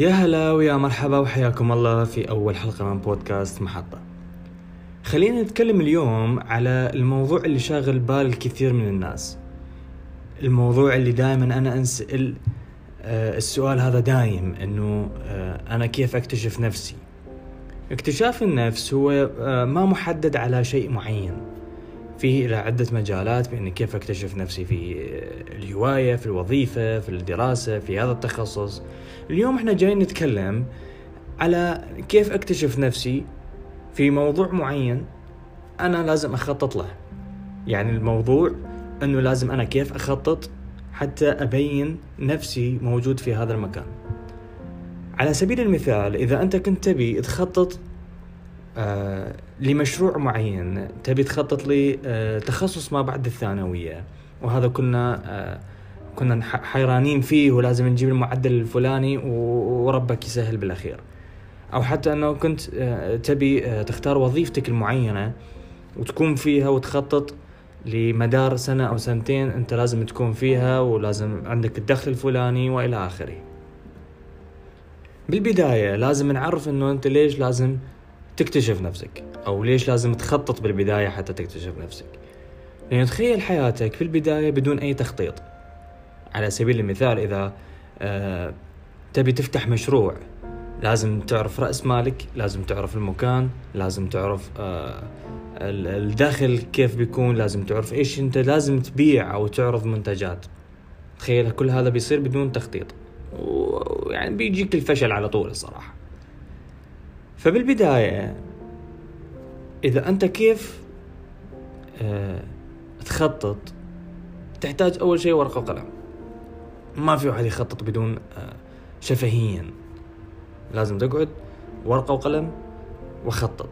يا هلا ويا مرحبا وحياكم الله في أول حلقة من بودكاست محطة. خلينا نتكلم اليوم على الموضوع اللي شاغل بال الكثير من الناس. الموضوع اللي دائما أنا أنسأل آه، السؤال هذا دايم أنه آه، أنا كيف أكتشف نفسي؟ اكتشاف النفس هو آه، ما محدد على شيء معين. فيه إلى عدة مجالات بأن كيف أكتشف نفسي في الهواية في الوظيفة في الدراسة في هذا التخصص. اليوم إحنا جايين نتكلم على كيف أكتشف نفسي في موضوع معين أنا لازم أخطط له. يعني الموضوع أنه لازم أنا كيف أخطط حتى أبين نفسي موجود في هذا المكان. على سبيل المثال إذا أنت كنت تبي تخطط آه لمشروع معين تبي تخطط لتخصص ما بعد الثانوية. وهذا كنا آه كنا حيرانين فيه ولازم نجيب المعدل الفلاني وربك يسهل بالأخير. أو حتى أنه كنت آه تبي آه تختار وظيفتك المعينة وتكون فيها وتخطط لمدار سنة أو سنتين أنت لازم تكون فيها ولازم عندك الدخل الفلاني وإلى آخره. بالبداية لازم نعرف أنه أنت ليش لازم تكتشف نفسك؟ أو ليش لازم تخطط بالبداية حتى تكتشف نفسك؟ لأن تخيل حياتك في البداية بدون أي تخطيط. على سبيل المثال إذا آه تبي تفتح مشروع لازم تعرف رأس مالك لازم تعرف المكان لازم تعرف آه الدخل كيف بيكون لازم تعرف إيش أنت لازم تبيع أو تعرض منتجات. تخيل كل هذا بيصير بدون تخطيط. ويعني بيجيك الفشل على طول الصراحة. فبالبداية إذا أنت كيف آه تخطط؟ تحتاج أول شيء ورقة وقلم. ما في واحد يخطط بدون آه شفهيا. لازم تقعد ورقة وقلم وخطط.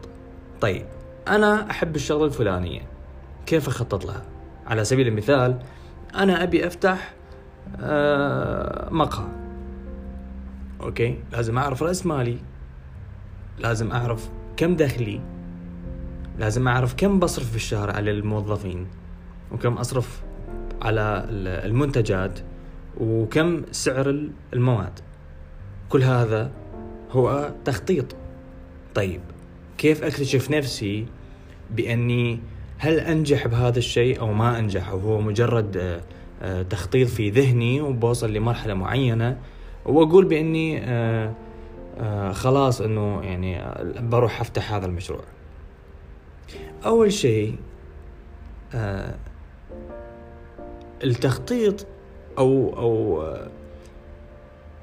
طيب أنا أحب الشغلة الفلانية. كيف أخطط لها؟ على سبيل المثال أنا أبي أفتح آه مقهى. أوكي؟ لازم أعرف رأس مالي. لازم أعرف كم دخلي لازم أعرف كم بصرف في الشهر على الموظفين وكم أصرف على المنتجات وكم سعر المواد. كل هذا هو تخطيط. طيب كيف أكتشف نفسي بأني هل أنجح بهذا الشيء أو ما أنجح؟ أو هو مجرد تخطيط في ذهني وبوصل لمرحلة معينة وأقول بأني خلاص إنه يعني بروح أفتح هذا المشروع. أول شيء التخطيط أو أو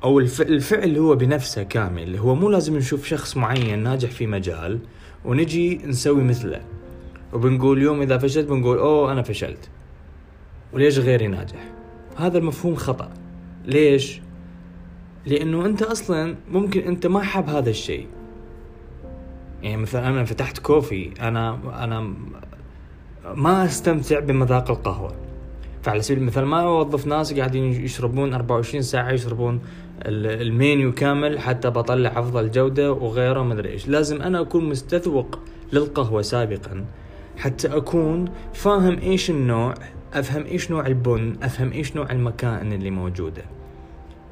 أو الفعل هو بنفسه كامل هو مو لازم نشوف شخص معين ناجح في مجال ونجي نسوي مثله. وبنقول يوم إذا فشلت بنقول أوه أنا فشلت. وليش غيري ناجح؟ هذا المفهوم خطأ. ليش؟ لأنه أنت أصلا ممكن أنت ما حاب هذا الشيء. يعني مثلا أنا فتحت كوفي أنا أنا ما أستمتع بمذاق القهوة. فعلى سبيل المثال ما أوظف ناس قاعدين يشربون 24 ساعة يشربون المينيو كامل حتى بطلع أفضل جودة وغيره ما أدري إيش. لازم أنا أكون مستذوق للقهوة سابقا حتى أكون فاهم إيش النوع أفهم إيش نوع البن أفهم إيش نوع المكان اللي موجودة.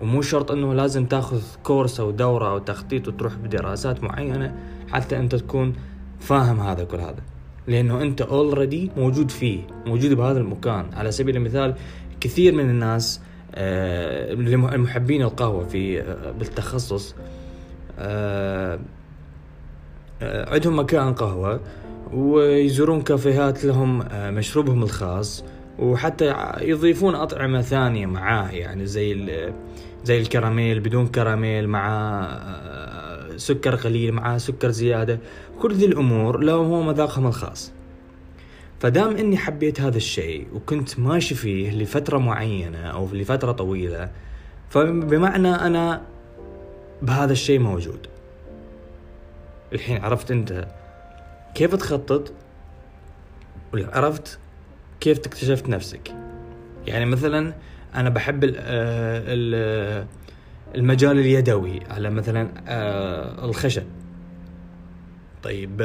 ومو شرط إنه لازم تاخذ كورس أو دوره أو تخطيط وتروح بدراسات معينة حتى أنت تكون فاهم هذا كل هذا. لأنه أنت اوريدي موجود فيه موجود بهذا المكان. على سبيل المثال كثير من الناس المحبين القهوة في بالتخصص عندهم مكان قهوة ويزورون كافيهات لهم مشروبهم الخاص وحتى يضيفون أطعمة ثانية معاه يعني زي زي الكراميل بدون كراميل مع سكر قليل مع سكر زيادة. كل ذي الأمور لهم هو مذاقهم الخاص. فدام إني حبيت هذا الشيء وكنت ماشي فيه لفترة معينة أو لفترة طويلة فبمعنى أنا بهذا الشيء موجود. الحين عرفت أنت كيف تخطط؟ وعرفت كيف اكتشفت نفسك؟ يعني مثلا أنا بحب المجال اليدوي على مثلا الخشب. طيب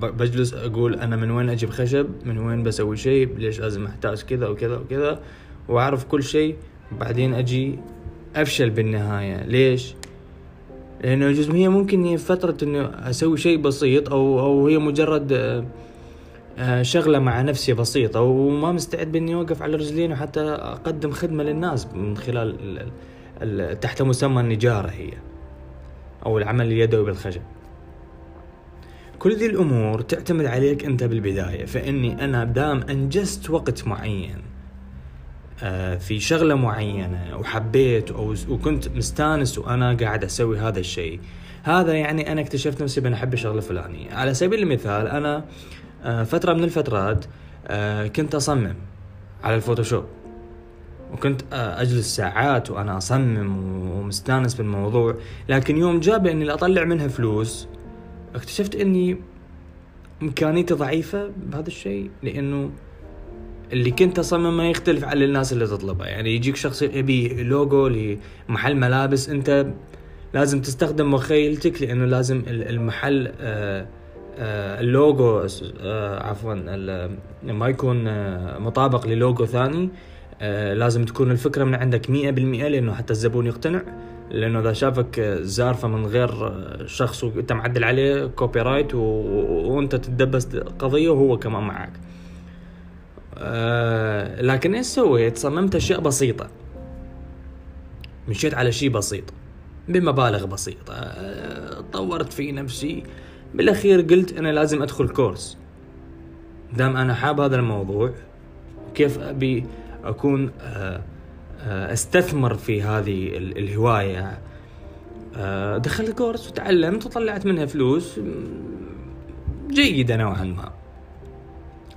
بجلس أقول أنا من وين أجيب خشب؟ من وين بسوي شيء؟ ليش لازم أحتاج كذا وكذا وكذا؟ وأعرف كل شيء. بعدين أجي أفشل بالنهاية. ليش؟ لأنه ممكن هي فترة إنه أسوي شيء بسيط أو أو هي مجرد آه، آه، شغلة مع نفسي بسيطة وما مستعد بإني أوقف على رجلين وحتى أقدم خدمة للناس من خلال تحت مسمى النجارة هي أو العمل اليدوي بالخشب. كل ذي الأمور تعتمد عليك أنت بالبداية فإني أنا دام أنجزت وقت معين آه، في شغلة معينة وحبيت أو وكنت مستانس وأنا قاعد أسوي هذا الشيء هذا يعني أنا اكتشفت نفسي بأن أحب الشغلة الفلانية. على سبيل المثال أنا آه، فترة من الفترات آه، كنت أصمم على الفوتوشوب. وكنت أجلس ساعات وأنا أصمم ومستأنس بالموضوع. لكن يوم جاء بإني أطلع منها فلوس اكتشفت إني إمكانيتي ضعيفة بهذا الشيء لأنه اللي كنت اصمم ما يختلف عن الناس اللي تطلبها يعني يجيك شخص يبي لوجو لمحل ملابس أنت لازم تستخدم مخيلتك لأنه لازم المحل آه، آه، اللوجو آه، عفوا ما يكون مطابق للوجو ثاني لازم تكون الفكرة من عندك مية بالمئة لأنه حتى الزبون يقتنع لأنه إذا شافك سارقه من غير شخص وأنت معدل عليه copyright وأنت تدبس قضية وهو كمان معك. آه لكن إيش سويت؟ صممت أشياء بسيطة. مشيت على شيء بسيط بمبالغ بسيطة. آه طورت في نفسي. بالأخير قلت أنا لازم أدخل كورس. دام أنا حاب هذا الموضوع كيف أبي أكون آه, آه، أستثمر في هذه الهواية؟ آه، دخلت كورس وتعلمت وطلعت منها فلوس جيدة نوعا ما.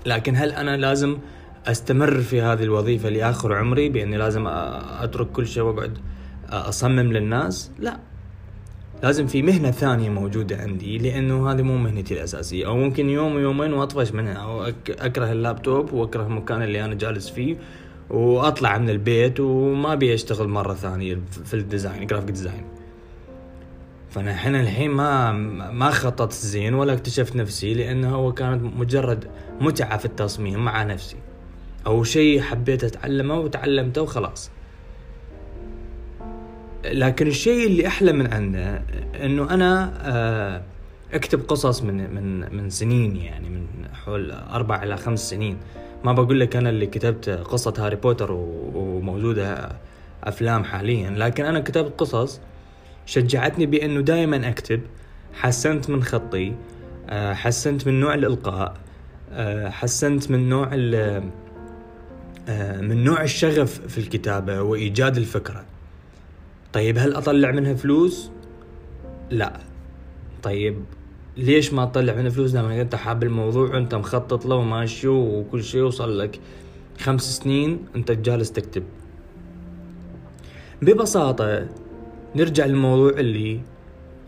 لكن هل أنا لازم أستمر في هذه الوظيفة لآخر عمري بأني لازم أترك كل شيء وأقعد أصمم للناس؟ لا. لازم في مهنة ثانية موجودة عندي لأنه هذه مو مهنتي الأساسية. أو ممكن يوم ويومين وأطفش منها أو أكره اللابتوب وأكره المكان اللي أنا جالس فيه وأطلع من البيت وما أبي أشتغل مرة ثانية في ال design graphic design فأنا إحنا الحين ما ما خططت زين ولا اكتشفت نفسي لأنه هو كانت مجرد متعة في التصميم مع نفسي. أو شيء حبيت أتعلمه وتعلمته وخلاص. لكن الشيء اللي أحلى من عنده إنه أنا آه، أكتب قصص من من من سنين يعني من حول أربع إلى خمس سنين. ما بقول لك أنا اللي كتبت قصة هاري بوتر وموجودة أفلام حاليا لكن أنا كتبت قصص شجعتني بإنه دائما أكتب. حسنت من خطي آه، حسنت من نوع الإلقاء آه، حسنت من نوع من نوع الشغف في الكتابة وإيجاد الفكرة. طيب هل أطلع منها فلوس؟ لا. طيب ليش ما تطلع منها فلوس؟ لما أنت حاب الموضوع وأنت مخطط له وماشي وكل شيء وصل لك. خمس سنين أنت جالس تكتب. ببساطة نرجع للموضوع اللي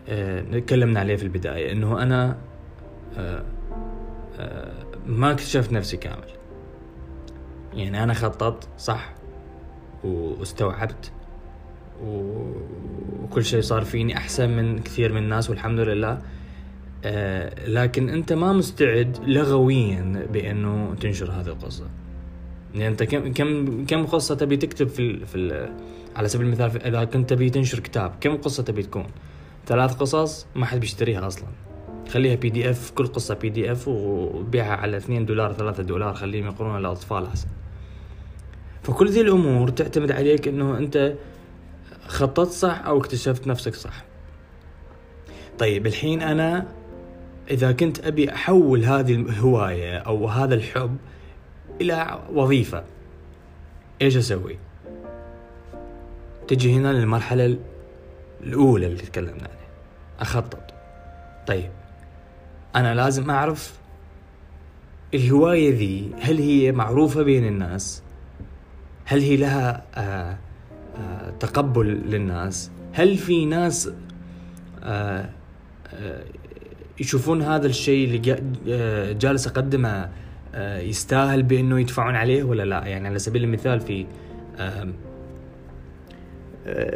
آه نتكلمنا عليه في البداية إنه أنا آه آه ما اكتشفت نفسي كامل. يعني أنا خططت صح واستوعبت وكل شيء صار فيني أحسن من كثير من الناس والحمد لله. آه لكن أنت ما مستعد لغويا بأنه تنشر هذه القصة. يعني أنت كم كم كم قصة تبي تكتب في في على سبيل المثال إذا كنت تبي تنشر كتاب كم قصة تبي تكون؟ ثلاث قصص ما حد بيشتريها أصلا. خليها بي دي اف كل قصة بي دي اف وبيعها على 2 دولار 3 دولار خليهم يقرونها للاطفال أحسن. فكل ذي الأمور تعتمد عليك إنه أنت خططت صح أو اكتشفت نفسك صح. طيب الحين أنا إذا كنت أبي أحول هذه الهواية أو هذا الحب إلى وظيفة إيش أسوي؟ تجي هنا للمرحلة الأولى اللي تكلمنا عنها أخطط. طيب أنا لازم أعرف الهواية ذي هل هي معروفة بين الناس؟ هل هي لها آه تقبل للناس. هل في ناس آه آه يشوفون هذا الشيء اللي آه، جالس أقدمه يستاهل بأنه يدفعون عليه ولا لا؟ يعني على سبيل المثال في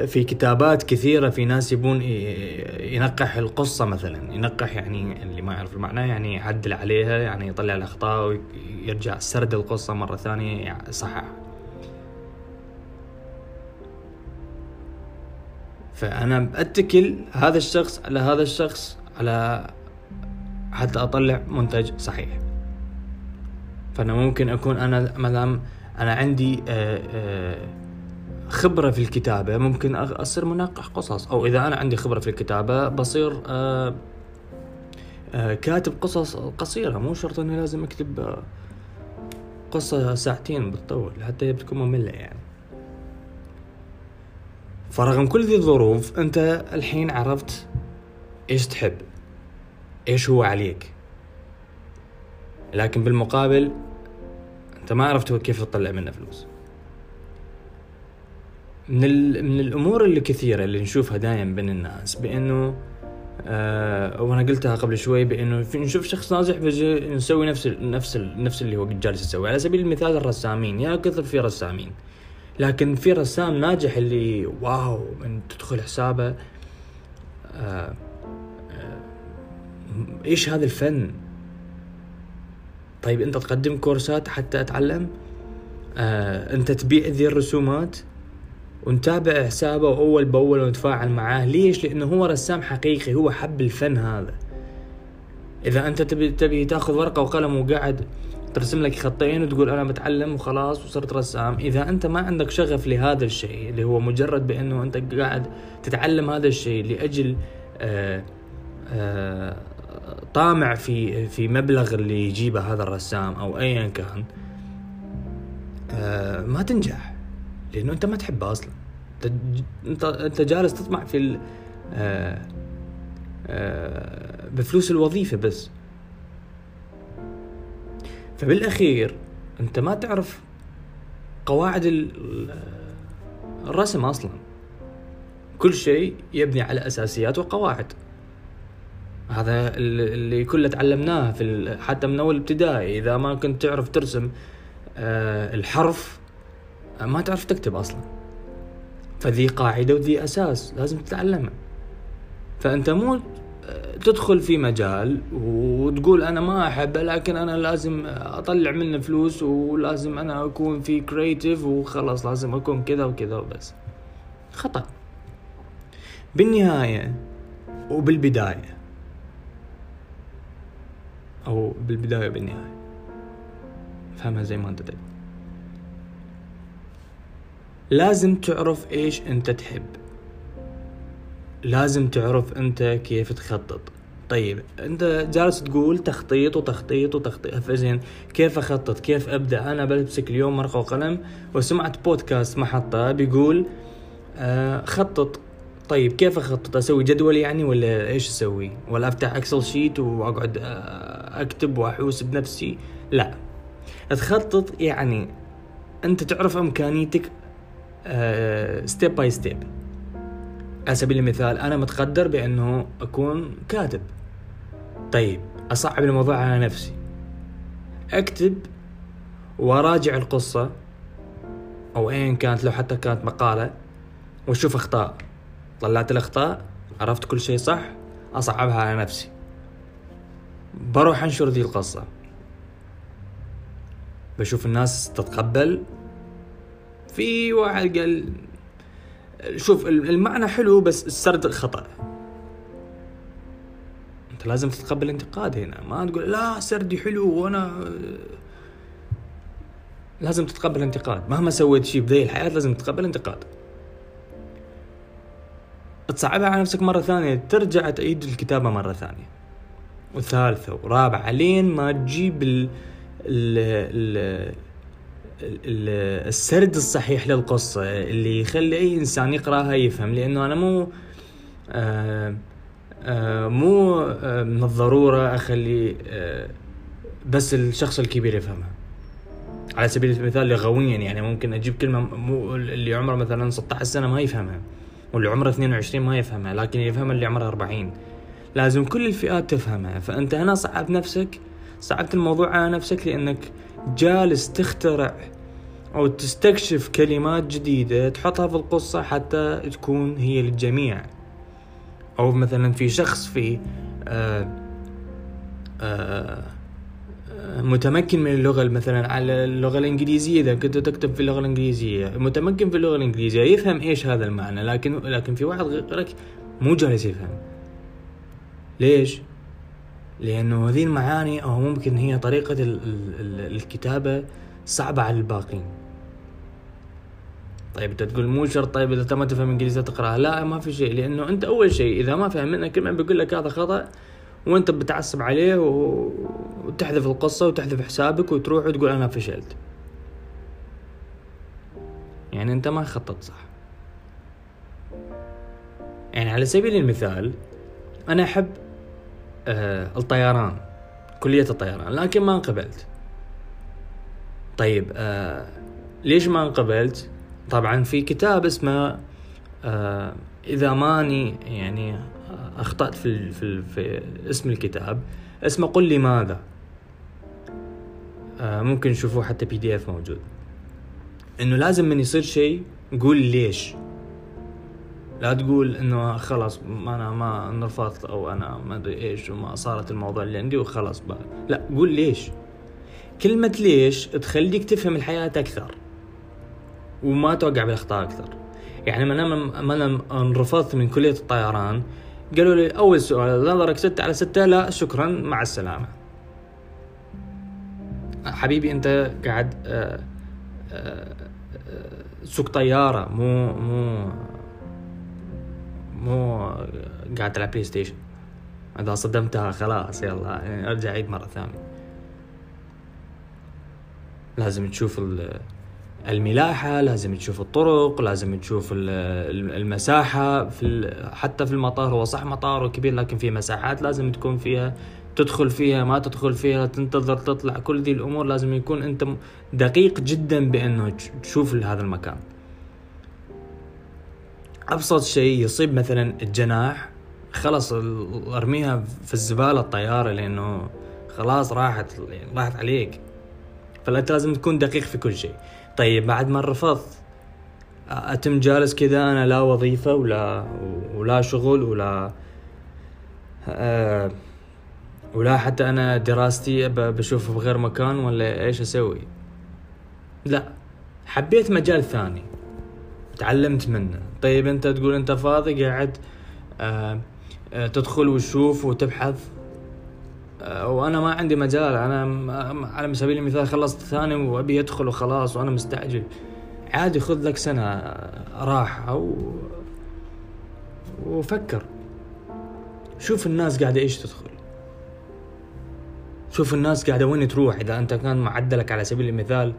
في كتابات كثيرة في ناس يبون ينقح القصة مثلا. ينقح يعني اللي ما يعرف المعنى يعني يعدل عليها يعني يطلع الأخطاء ويرجع سرد القصة مرة ثانية يعني فأنا اتكل هذا الشخص على هذا الشخص على حتى أطلع منتج صحيح. فأنا ممكن أكون أنا مثلا أنا عندي آه، آه، خبرة في الكتابة ممكن أصير منقح قصص. أو إذا أنا عندي خبرة في الكتابة بصير آه، كاتب قصص قصيرة. مو شرط إني لازم أكتب قصة ساعتين بتطول حتى بتكون مملة يعني. فرغم كل ذي الظروف أنت الحين عرفت إيش تحب إيش هو عليك. لكن بالمقابل أنت ما عرفت كيف تطلع منه فلوس. من من الأمور اللي كثيرة اللي نشوفها دايم بين الناس بأنه آه وأنا قلتها قبل شوي بأنه نشوف شخص ناجح نسوي نفس نفس نفس اللي هو جالس يسوي. على سبيل المثال الرسامين يا كثر في رسامين. لكن في رسام ناجح اللي واو من تدخل حسابه آه آه إيش هذا الفن؟ طيب أنت تقدم كورسات حتى أتعلم؟ آه أنت تبيع ذي الرسومات ونتابع حسابه أول بأول ونتفاعل معاه. ليش؟ لأنه هو رسام حقيقي هو حب الفن هذا. إذا أنت تبي تبي تاخذ ورقة وقلم وقاعد ترسم لك خطين وتقول أنا بتعلم وخلاص وصرت رسام. إذا أنت ما عندك شغف لهذا الشيء اللي هو مجرد بأنه أنت قاعد تتعلم هذا الشيء لأجل آه، آه، طامع في في مبلغ اللي يجيبه هذا الرسام أو ايا كان آه، ما تنجح لأنه أنت ما تحبه أصلا. أنت أنت جالس تطمع في بفلوس الوظيفة بس. فبالأخير أنت ما تعرف قواعد الرسم أصلا. كل شيء يبني على أساسيات وقواعد. هذا اللي كله تعلمناه في حتى من أول ابتدائي. إذا ما كنت تعرف ترسم آه، الحرف ما تعرف تكتب أصلا. فذي قاعدة وذي أساس لازم تتعلمها فأنت مو تدخل في مجال وتقول أنا ما احبه لكن أنا لازم أطلع منه فلوس ولازم أنا أكون في كرييتيف وخلاص لازم أكون كذا وكذا وبس. خطأ. بالنهاية وبالبداية أو بالبداية وبالنهاية فهمها زي ما أنت تبي. لازم تعرف إيش أنت تحب. لازم تعرف انت كيف تخطط. طيب انت جالس تقول تخطيط وتخطيط وتخطيط. فزين كيف اخطط؟ كيف ابدا؟ أنا بمسك اليوم ورقه وقلم وسمعت بودكاست محطة بيقول آه خطط. طيب كيف اخطط؟ أسوي جدول يعني ولا إيش أسوي؟ ولا افتح Excel sheet واقعد آه، اكتب واحوس بنفسي؟ لا. تخطط يعني انت تعرف امكانيتك step by step على سبيل المثال أنا مقتدر بأنه أكون كاتب. طيب أصعب الموضوع على نفسي. أكتب وراجع القصة أو ايا كانت لو حتى كانت مقالة وأشوف أخطاء. طلعت الأخطاء عرفت كل شيء صح أصعبها على نفسي. بروح أنشر ذي القصة. بشوف الناس تتقبل. في واحد قال شوف المعنى حلو بس السرد خطأ. أنت لازم تتقبل الانتقاد هنا. ما تقول لا سردي حلو وأنا لازم تتقبل الانتقاد. مهما سويت شيء بذي الحياة لازم تتقبل الانتقاد. تصعبها على نفسك مرة ثانية. ترجع تعيد الكتابة مرة ثانية. وثالثة ورابعة لين ما تجيب ال ال ال السرد الصحيح للقصة اللي يخلي أي إنسان يقرأها يفهم لأنه أنا مو آه آه مو آه من الضرورة أخلي بس الشخص الكبير يفهمها. على سبيل المثال لغويا يعني ممكن أجيب كلمة مو اللي عمره مثلا 16 سنة ما يفهمها واللي عمره 22 ما يفهمها لكن يفهمها اللي عمره 40 لازم كل الفئات تفهمها. فأنت هنا صعب نفسك صعبت الموضوع على نفسك لأنك جالس تخترع أو تستكشف كلمات جديدة تحطها في القصة حتى تكون هي للجميع أو مثلا في شخص في آآ آه، آآ متمكن من اللغة مثلا على اللغة الإنجليزية إذا كنت تكتب في اللغة الإنجليزية متمكن في اللغة الإنجليزية يفهم إيش هذا المعنى لكن لكن في واحد غيرك مو جالس يفهم ليش؟ لأنه هذه المعاني أو ممكن هي طريقة الكتابة صعبة على الباقين. طيب أنت تقول مو شرط طيب إذا انت ما تفهم إنجليزي تقرأها. لا ما في شيء لأنه أنت أول شيء إذا ما فهم منك كلمة بيقول لك هذا خطأ وأنت بتعصب عليه وتحذف القصة وتحذف حسابك وتروح وتقول أنا فشلت. يعني أنت ما خططت صح؟ يعني على سبيل المثال أنا أحب الطيران كلية الطيران لكن ما انقبلت. طيب آه ليش ما انقبلت؟ طبعا في كتاب اسمه آه إذا ماني يعني أخطأت في في, في اسم الكتاب اسمه قل لي ماذا؟ آه ممكن تشوفوه حتى PDF موجود. إنه لازم من يصير شيء قول ليش؟ لا تقول إنه خلاص أنا ما انرفضت أو أنا ما أدري إيش وما صارت الموضوع اللي عندي وخلاص بقى. لا قول ليش. كلمة ليش تخليك تفهم الحياة أكثر وما توقع بالأخطاء أكثر. يعني من أنا انرفضت من كلية الطيران قالوا لي أول سؤال نظرك ستة على ستة لا شكرا مع السلامة. حبيبي أنت قاعد آه، آه، آه، سوق طيارة مو مو مو قاعد تلعب PlayStation. إذا صدمتها خلاص يلا يعني أرجع عيد مرة ثانية. لازم تشوف الملاحة لازم تشوف الطرق لازم تشوف المساحة في حتى في المطار هو صح مطار كبير لكن في مساحات لازم تكون فيها تدخل فيها ما تدخل فيها تنتظر تطلع كل ذي الأمور لازم يكون أنت دقيق جدا بأنه تشوف هذا المكان. أبسط شيء يصيب مثلا الجناح خلص أرميها في الزبالة الطيارة لأنه خلاص راحت راحت عليك. فأنت لازم تكون دقيق في كل شيء. طيب بعد ما رفضت أتم جالس كذا أنا لا وظيفة ولا ولا شغل ولا أه ولا حتى أنا دراستي بشوف بغير مكان ولا إيش أسوي. لا حبيت مجال ثاني. تعلمت منه. طيب أنت تقول أنت فاضي قاعد أه أه تدخل وتشوف وتبحث. وأنا ما عندي مجال أنا على سبيل المثال خلصت ثاني وأبي ادخل وخلاص وأنا مستعجل. عادي خذ لك سنة راحة و... وفكر. شوف الناس قاعدة إيش تدخل. شوف الناس قاعدة وين تروح. إذا أنت كان معدلك على سبيل المثال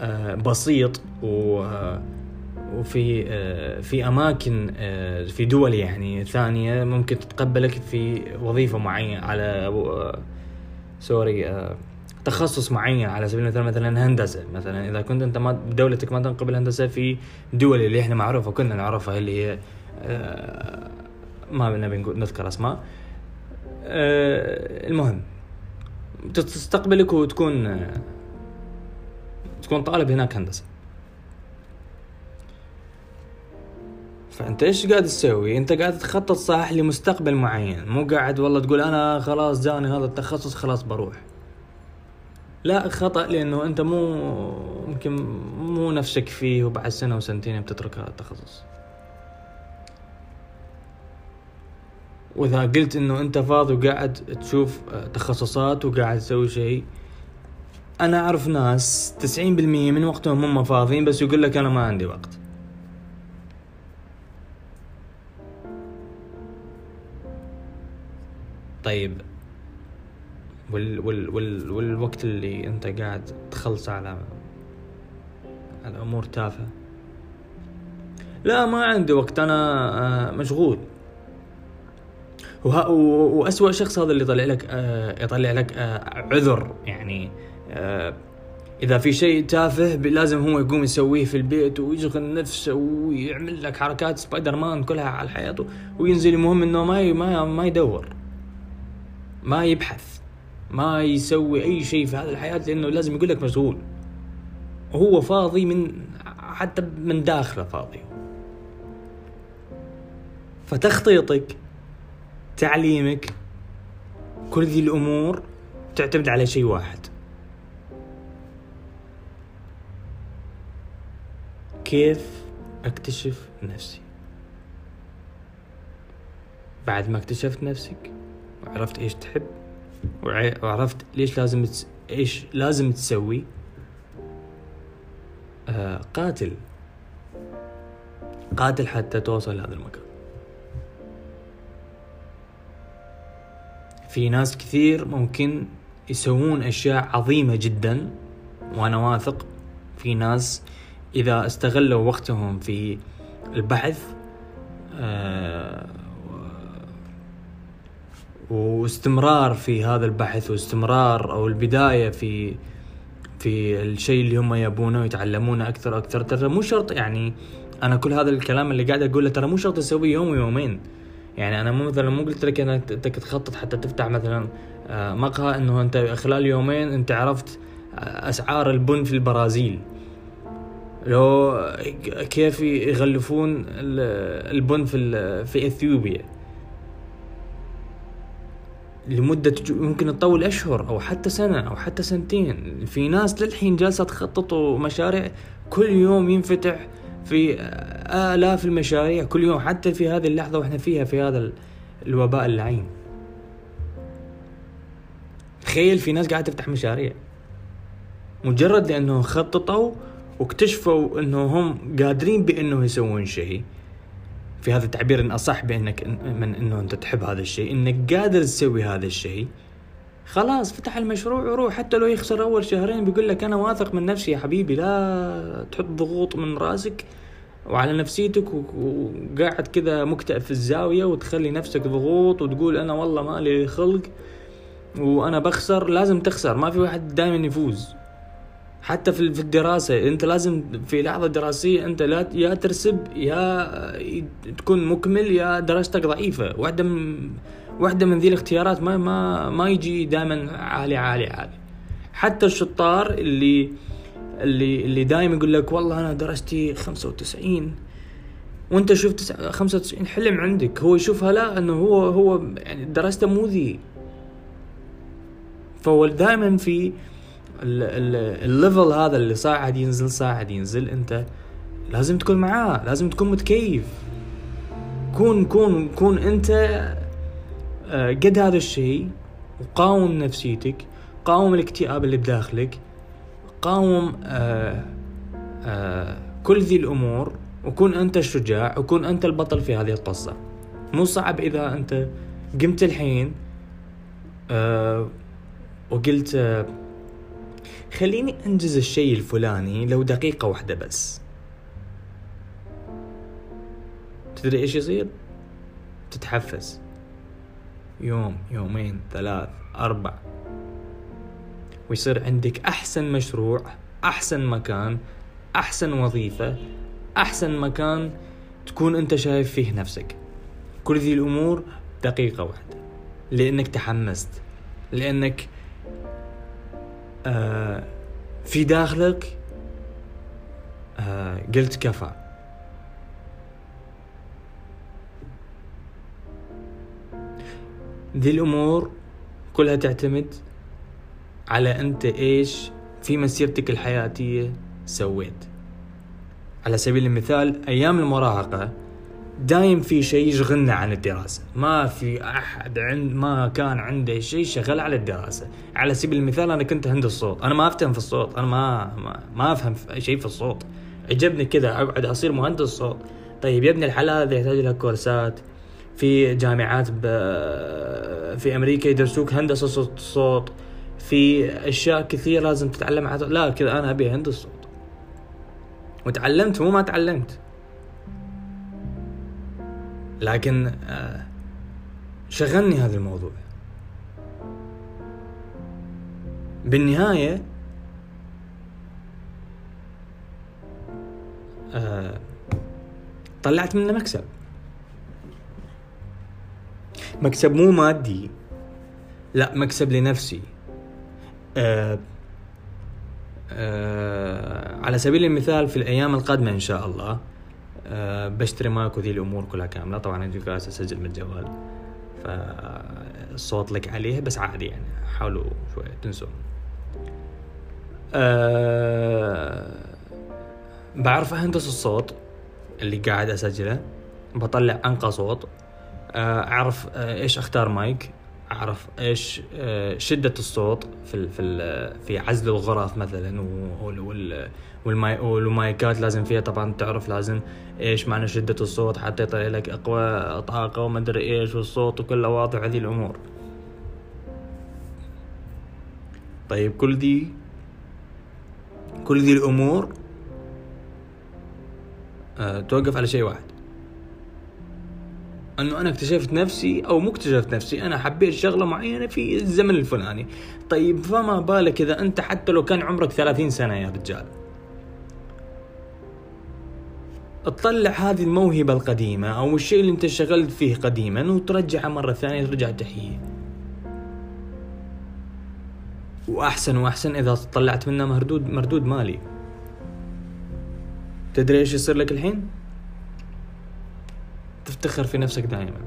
آه، بسيط و وفي آه، في أماكن آه، في دول يعني ثانية ممكن تتقبلك في وظيفة معينة على آه، سوري تخصص معين على سبيل المثال مثلا هندسة. مثلا إذا كنت أنت ما دولتك ما تنقبل هندسه في دول اللي إحنا معروفة كنا نعرفها اللي هي ما نقول نذكر أسماء. المهم تستقبلك وتكون تكون طالب هناك هندسة. فأنت إيش قاعد تسوي؟ أنت قاعد تخطط صح لمستقبل معين. مو قاعد والله تقول أنا خلاص جاني هذا التخصص خلاص بروح. لا خطأ لأنه أنت مو يمكن مو نفسك فيه وبعد سنة وسنتين بتترك هذا التخصص. وإذا قلت إنه أنت فاضي وقاعد تشوف تخصصات وقاعد تسوي شيء أنا أعرف ناس تسعين بالمية من وقتهم هم فاضيين بس يقول لك أنا ما عندي وقت. طيب وال وال وال والوقت اللي انت قاعد تخلص على على أمور تافهة؟ لا ما عندي وقت أنا آه، مشغول. وه... وأسوأ شخص هذا اللي يطلع لك آه، يطلع لك آه، عذر يعني إذا في شيء تافه لازم هو يقوم يسويه في البيت ويشغل نفسه ويعمل لك حركات سبايدر مان كلها على حياته وينزل المهم إنه ما ما ما يدور. ما يبحث ما يسوي أي شيء في هذه الحياة لأنه لازم يقول لك مشغول وهو فاضي من حتى من داخله فاضي. فتخطيطك تعليمك كل ذي الأمور تعتمد على شيء واحد. كيف أكتشف نفسي؟ بعد ما اكتشفت نفسك؟ وعرفت إيش تحب وعرفت ليش لازم تس... إيش لازم تسوي. آه قاتل. قاتل حتى توصل لهذا المكان. في ناس كثير ممكن يسوون أشياء عظيمة جدا وأنا واثق في ناس إذا استغلوا وقتهم في البحث آه واستمرار في هذا البحث واستمرار أو البداية في في الشيء اللي هم يبونه ويتعلمونه أكثر وأكثر. ترى مو شرط يعني أنا كل هذا الكلام اللي قاعد أقوله ترى مو شرط تسويه يوم ويومين. يعني أنا مو مثلا مو قلت لك انك انك تخطط حتى تفتح مثلا آه، مقهى إنه أنت خلال يومين أنت عرفت آه، أسعار البن في البرازيل. لو كيف يغلفون البن في في إثيوبيا. لمدة ممكن تطول أشهر أو حتى سنة أو حتى سنتين. في ناس للحين جالسة تخطط مشاريع كل يوم ينفتح في آلاف المشاريع كل يوم حتى في هذه اللحظة وإحنا فيها في هذا الوباء اللعين. تخيل في ناس قاعدة تفتح مشاريع. مجرد لأنه خططوا واكتشفوا أنه هم قادرين بأنه يسوون شيء. في هذا التعبير إن أصح بإنك من إنه أنت تحب هذا الشيء إنك قادر تسوي هذا الشيء خلاص فتح المشروع وروح. حتى لو يخسر أول شهرين بيقول لك أنا واثق من نفسي يا حبيبي لا تحط ضغوط من راسك وعلى نفسيتك وقاعد كذا مكتئب في الزاوية وتخلي نفسك ضغوط وتقول أنا والله ما لي خلق وأنا بخسر لازم تخسر ما في واحد دائما يفوز. حتى في الدراسة أنت لازم في لحظة دراسية أنت لا يا ترسب يا تكون مكمل يا دراستك ضعيفة. واحدة من واحدة من ذي الاختيارات ما ما ما يجي دائما عالي عالي عالي. حتى الشطار اللي اللي اللي دائما يقول لك والله أنا درستي 95 وأنت شفت 95 حلم عندك. هو يشوفها لا إنه هو هو يعني درسته مو ذي. فهو دائما في الليفل هذا اللي صاعد ينزل صاعد ينزل. انت لازم تكون معاه لازم تكون متكيف. كون كون كون انت آه، قد هذا الشيء وقاوم نفسيتك قاوم الاكتئاب اللي بداخلك قاوم آآ آه، آآ آه، كل ذي الأمور وكون انت الشجاع وكون انت البطل في هذه القصة. مو صعب إذا انت قمت الحين وقلت خليني أنجز الشيء الفلاني لو دقيقة واحدة بس. تدري إيش يصير؟ تتحفز. يوم يومين ثلاث أربع. ويصير عندك أحسن مشروع أحسن مكان أحسن وظيفة أحسن مكان تكون أنت شايف فيه نفسك. كل ذي الأمور دقيقة واحدة. لأنك تحمست لأنك آه، في داخلك آه قلت كفى. ذي الأمور كلها تعتمد على أنت إيش في مسيرتك الحياتية سويت. على سبيل المثال أيام المراهقة دايم في شيء يشغلنا عن الدراسة. ما في أحد عند ما كان عنده شيء شغل على الدراسة. على سبيل المثال أنا كنت هندس صوت. أنا ما أفتهم في الصوت. أنا ما ما, ما أفهم في شيء في الصوت. عجبني كذا أقعد أصير مهندس صوت. طيب يا ابن الحلال هذا يحتاج لك كورسات. في جامعات ب... في أمريكا يدرسوك هندسة صوت في أشياء كثير لازم تتعلم لا كذا أنا أبي هندس صوت. وتعلمت مو ما تعلمت. لكن آه، شغلني هذا الموضوع. بالنهاية آه، طلعت منه مكسب. مكسب مو مادي. لا مكسب لنفسي. أه أه على سبيل المثال في الأيام القادمة إن شاء الله أه بشتري ماك وذي الأمور كلها كاملة. طبعا أنت جالس اسجل من الجوال ف الصوت لك عليه بس عادي يعني حاولوا شوية تنسون أه بعرف أهندس الصوت اللي قاعد أسجله بطلع أنقى صوت. أه أعرف أه إيش أختار مايك. أعرف إيش أه شدة الصوت في في في عزل الغرف مثلا والماي والمايكات لازم فيها طبعا تعرف لازم إيش معنى شدة الصوت حتى يطلع لك أقوى طاقة وما أدري إيش والصوت وكله واضح هذه الأمور. طيب كل دي كل ذي الأمور أه توقف على شيء واحد. انه أنا اكتشفت نفسي أو مو اكتشفت نفسي أنا حبيت شغلة معينة في الزمن الفلاني. طيب فما بالك إذا أنت حتى لو كان عمرك 30 سنة يا رجال؟ تطلع هذه الموهبة القديمة أو الشيء اللي أنت اشتغلت فيه قديما وترجعه مرة ثانية ترجع تحييه. وأحسن وأحسن إذا طلعت منه مردود مردود مالي. تدري إيش يصير لك الحين؟ تفتخر في نفسك دائما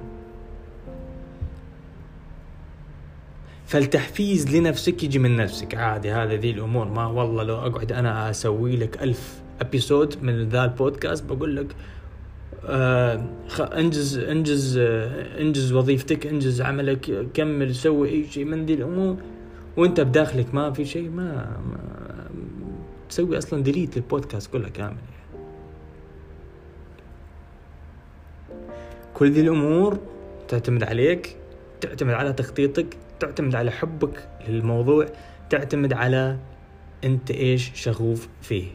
فالتحفيز لنفسك يجي من نفسك. عادي هذا ذي الأمور. ما والله لو أقعد أنا أسوي لك ألف episode من ذا البودكاست بقول لك آه انجز انجز آه انجز وظيفتك انجز عملك كمل سوي أي شيء من ذي الأمور. وأنت بداخلك ما في شيء ما, ما تسوي أصلا ديليت للبودكاست كله كامل. كل ذي الأمور تعتمد عليك تعتمد على تخطيطك تعتمد على حبك للموضوع تعتمد على أنت إيش شغوف فيه.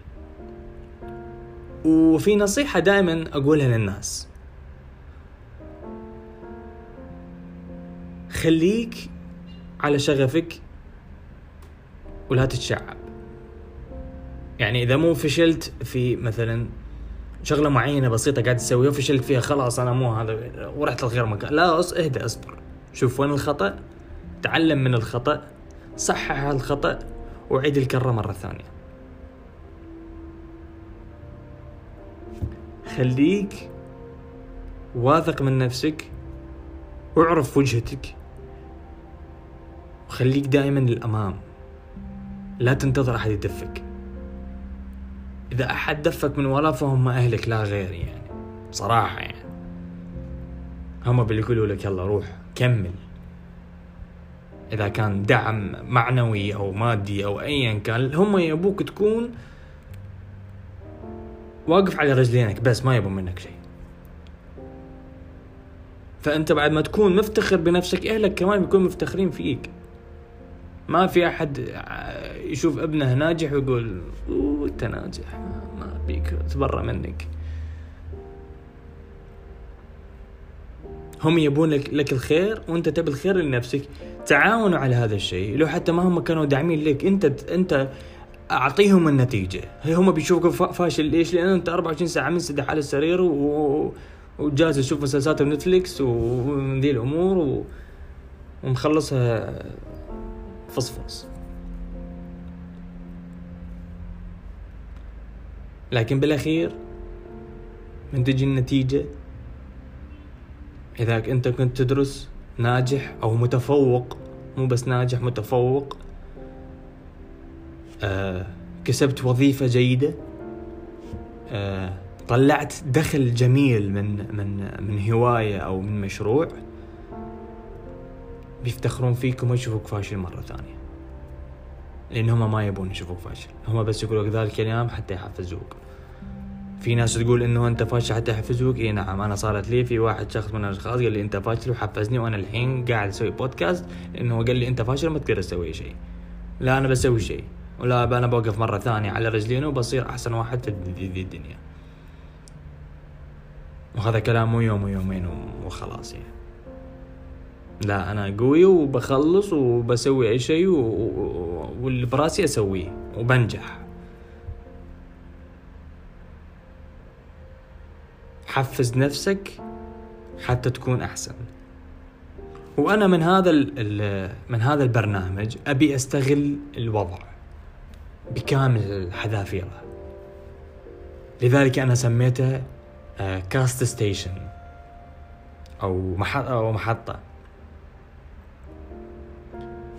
وفي نصيحة دائما أقولها للناس. خليك على شغفك ولا تتشعب. يعني إذا مو فشلت في مثلا شغلة معينة بسيطة قاعد تسويها وفشلت فيها خلاص أنا مو هذا ورحت لغير مكان. لا أص اهدى اصبر. شوف وين الخطأ تعلم من الخطأ صحح الخطأ وعيد الكرة مرة ثانية. خليك واثق من نفسك واعرف وجهتك وخليك دائما للأمام. لا تنتظر أحد يدفك. إذا أحد دفك من وراه فهم أهلك لا غير يعني. صراحة يعني. هم اللي يقولوا لك يلا روح كمل. إذا كان دعم معنوي أو مادي أو أيا كان هم يبوك تكون واقف على رجلينك بس ما يبون منك شيء. فأنت بعد ما تكون مفتخر بنفسك أهلك كمان بيكونوا مفتخرين فيك. ما في أحد يشوف ابنه ناجح ويقول أنت ناجح ما بيك تبرى منك. هم يبون لك, لك الخير وأنت تبي الخير لنفسك. تعاونوا على هذا الشيء. لو حتى ما هم كانوا داعمين لك أنت أنت أعطيهم النتيجة. هي هم بيشوفوك فاشل. ليش؟ لأن أنت 24 ساعة منسدح على السرير و... وجالس تشوف مسلسلات نتفليكس وذي الأمور و... ومخلصها فصفص. لكن بالأخير من تجي النتيجة إذا أنت كنت تدرس ناجح أو متفوق مو بس ناجح متفوق آه، كسبت وظيفة جيدة آه، طلعت دخل جميل من من من هواية أو من مشروع بيفتخرون فيك وما يشوفوك فاشل مرة ثانية. لأن هم ما يبون يشوفوك فاشل. هم بس يقولوا ذلك الكلام حتى يحفزوك. في ناس تقول إنه أنت فاشل حتى يحفزوك. إي نعم أنا صارت لي في واحد شخص من الأشخاص قال لي أنت فاشل وحفزني وأنا الحين قاعد أسوي بودكاست إنه قال لي أنت فاشل ما تقدر تسوي شيء. لا أنا بسوي شيء. ولا أنا بوقف مرة ثانية على رجلين وبصير أحسن واحد في الدنيا. وهذا كلام مو يوم ويومين وخلاص يعني. لا أنا قوي وبخلص وبسوي أي شيء واللي براسي أسويه وبنجح. حفز نفسك حتى تكون أحسن. وأنا من هذا من هذا البرنامج أبي أستغل الوضع بكامل حذافيره لذلك أنا سميته كاست ستيشن أو محطة أو محطة.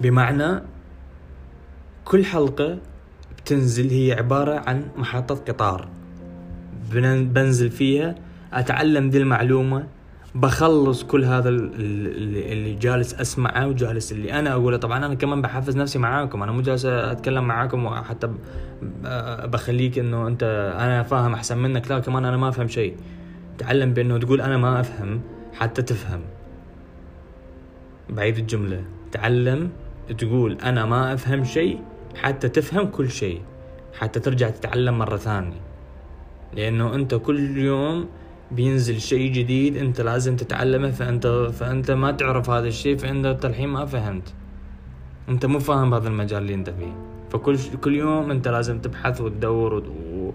بمعنى كل حلقة بتنزل هي عبارة عن محطة قطار. بنزل فيها أتعلم ذي المعلومة بخلص كل هذا اللي, جالس أسمعه وجالس اللي أنا أقوله. طبعا أنا كمان بحفز نفسي معاكم أنا مو جالس أتكلم معاكم وحتى بخليك إنه أنت أنا فاهم أحسن منك لا كمان أنا ما أفهم شيء. تعلم بأنه تقول أنا ما أفهم حتى تفهم. بعيد الجملة. تعلم تقول أنا ما أفهم شيء حتى تفهم كل شيء حتى ترجع تتعلم مرة ثانية. لأنه أنت كل يوم بينزل شيء جديد أنت لازم تتعلمه فانت فأنت ما تعرف هذا الشيء فأنت الحين ما فهمت. أنت مو فاهم هذا المجال اللي أنت فيه. فكل كل يوم أنت لازم تبحث وتدور و...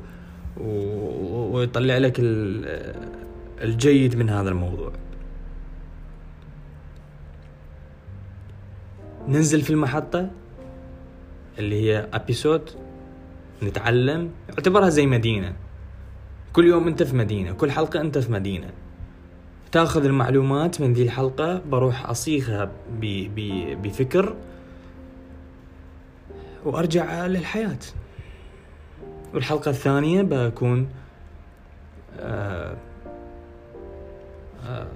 و... ويطلع لك الجيد من هذا الموضوع. ننزل في المحطة اللي هي ابيسود نتعلم اعتبرها زي مدينة. كل يوم أنت في مدينة كل حلقة أنت في مدينة. تأخذ المعلومات من ذي الحلقة بروح أصيغها بفكر وأرجع للحياة. والحلقة الثانية بكون آه آه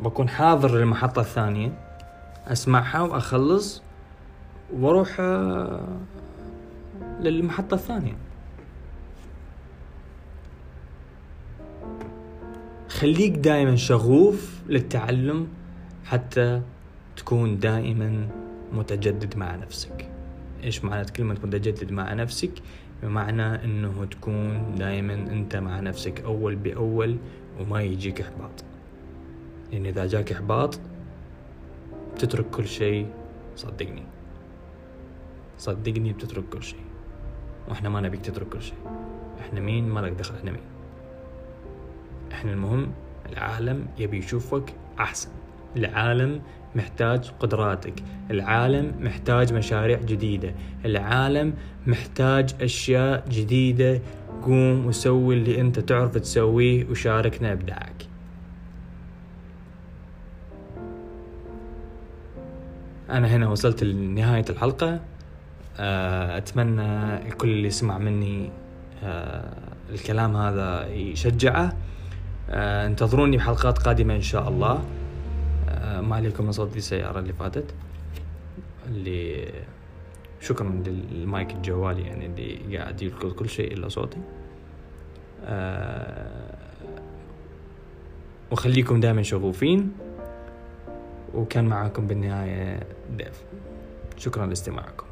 بكون حاضر للمحطة الثانية. أسمعها وأخلص وأروح آه للمحطة الثانية. خليك دائما شغوف للتعلم حتى تكون دائما متجدد مع نفسك. إيش معنى كلمة متجدد مع نفسك؟ بمعنى إنه تكون دائما أنت مع نفسك أول بأول وما يجيك إحباط. لأن إذا جاك إحباط بتترك كل شيء صدقني. صدقني بتترك كل شيء. وإحنا ما نبيك تترك كل شيء. إحنا مين؟ ما لك دخل. إحنا مين؟ إحنا المهم العالم يبي يشوفك أحسن. العالم محتاج قدراتك. العالم محتاج مشاريع جديدة. العالم محتاج أشياء جديدة. قوم وسوي اللي أنت تعرف تسويه وشاركنا إبداعك. أنا هنا وصلت لنهاية الحلقة. آه، أتمنى الكل اللي يسمع مني آه، الكلام هذا يشجعه. آه، انتظروني بحلقات قادمة إن شاء الله. ما عليكم من صوت السيارة اللي فاتت. اللي شكرا للمايك الجوالي يعني اللي قاعد يلقط كل شيء إلا صوتي. وخليكم دائما شغوفين. وكان معاكم بالنهاية ديف شكرا لاستماعكم.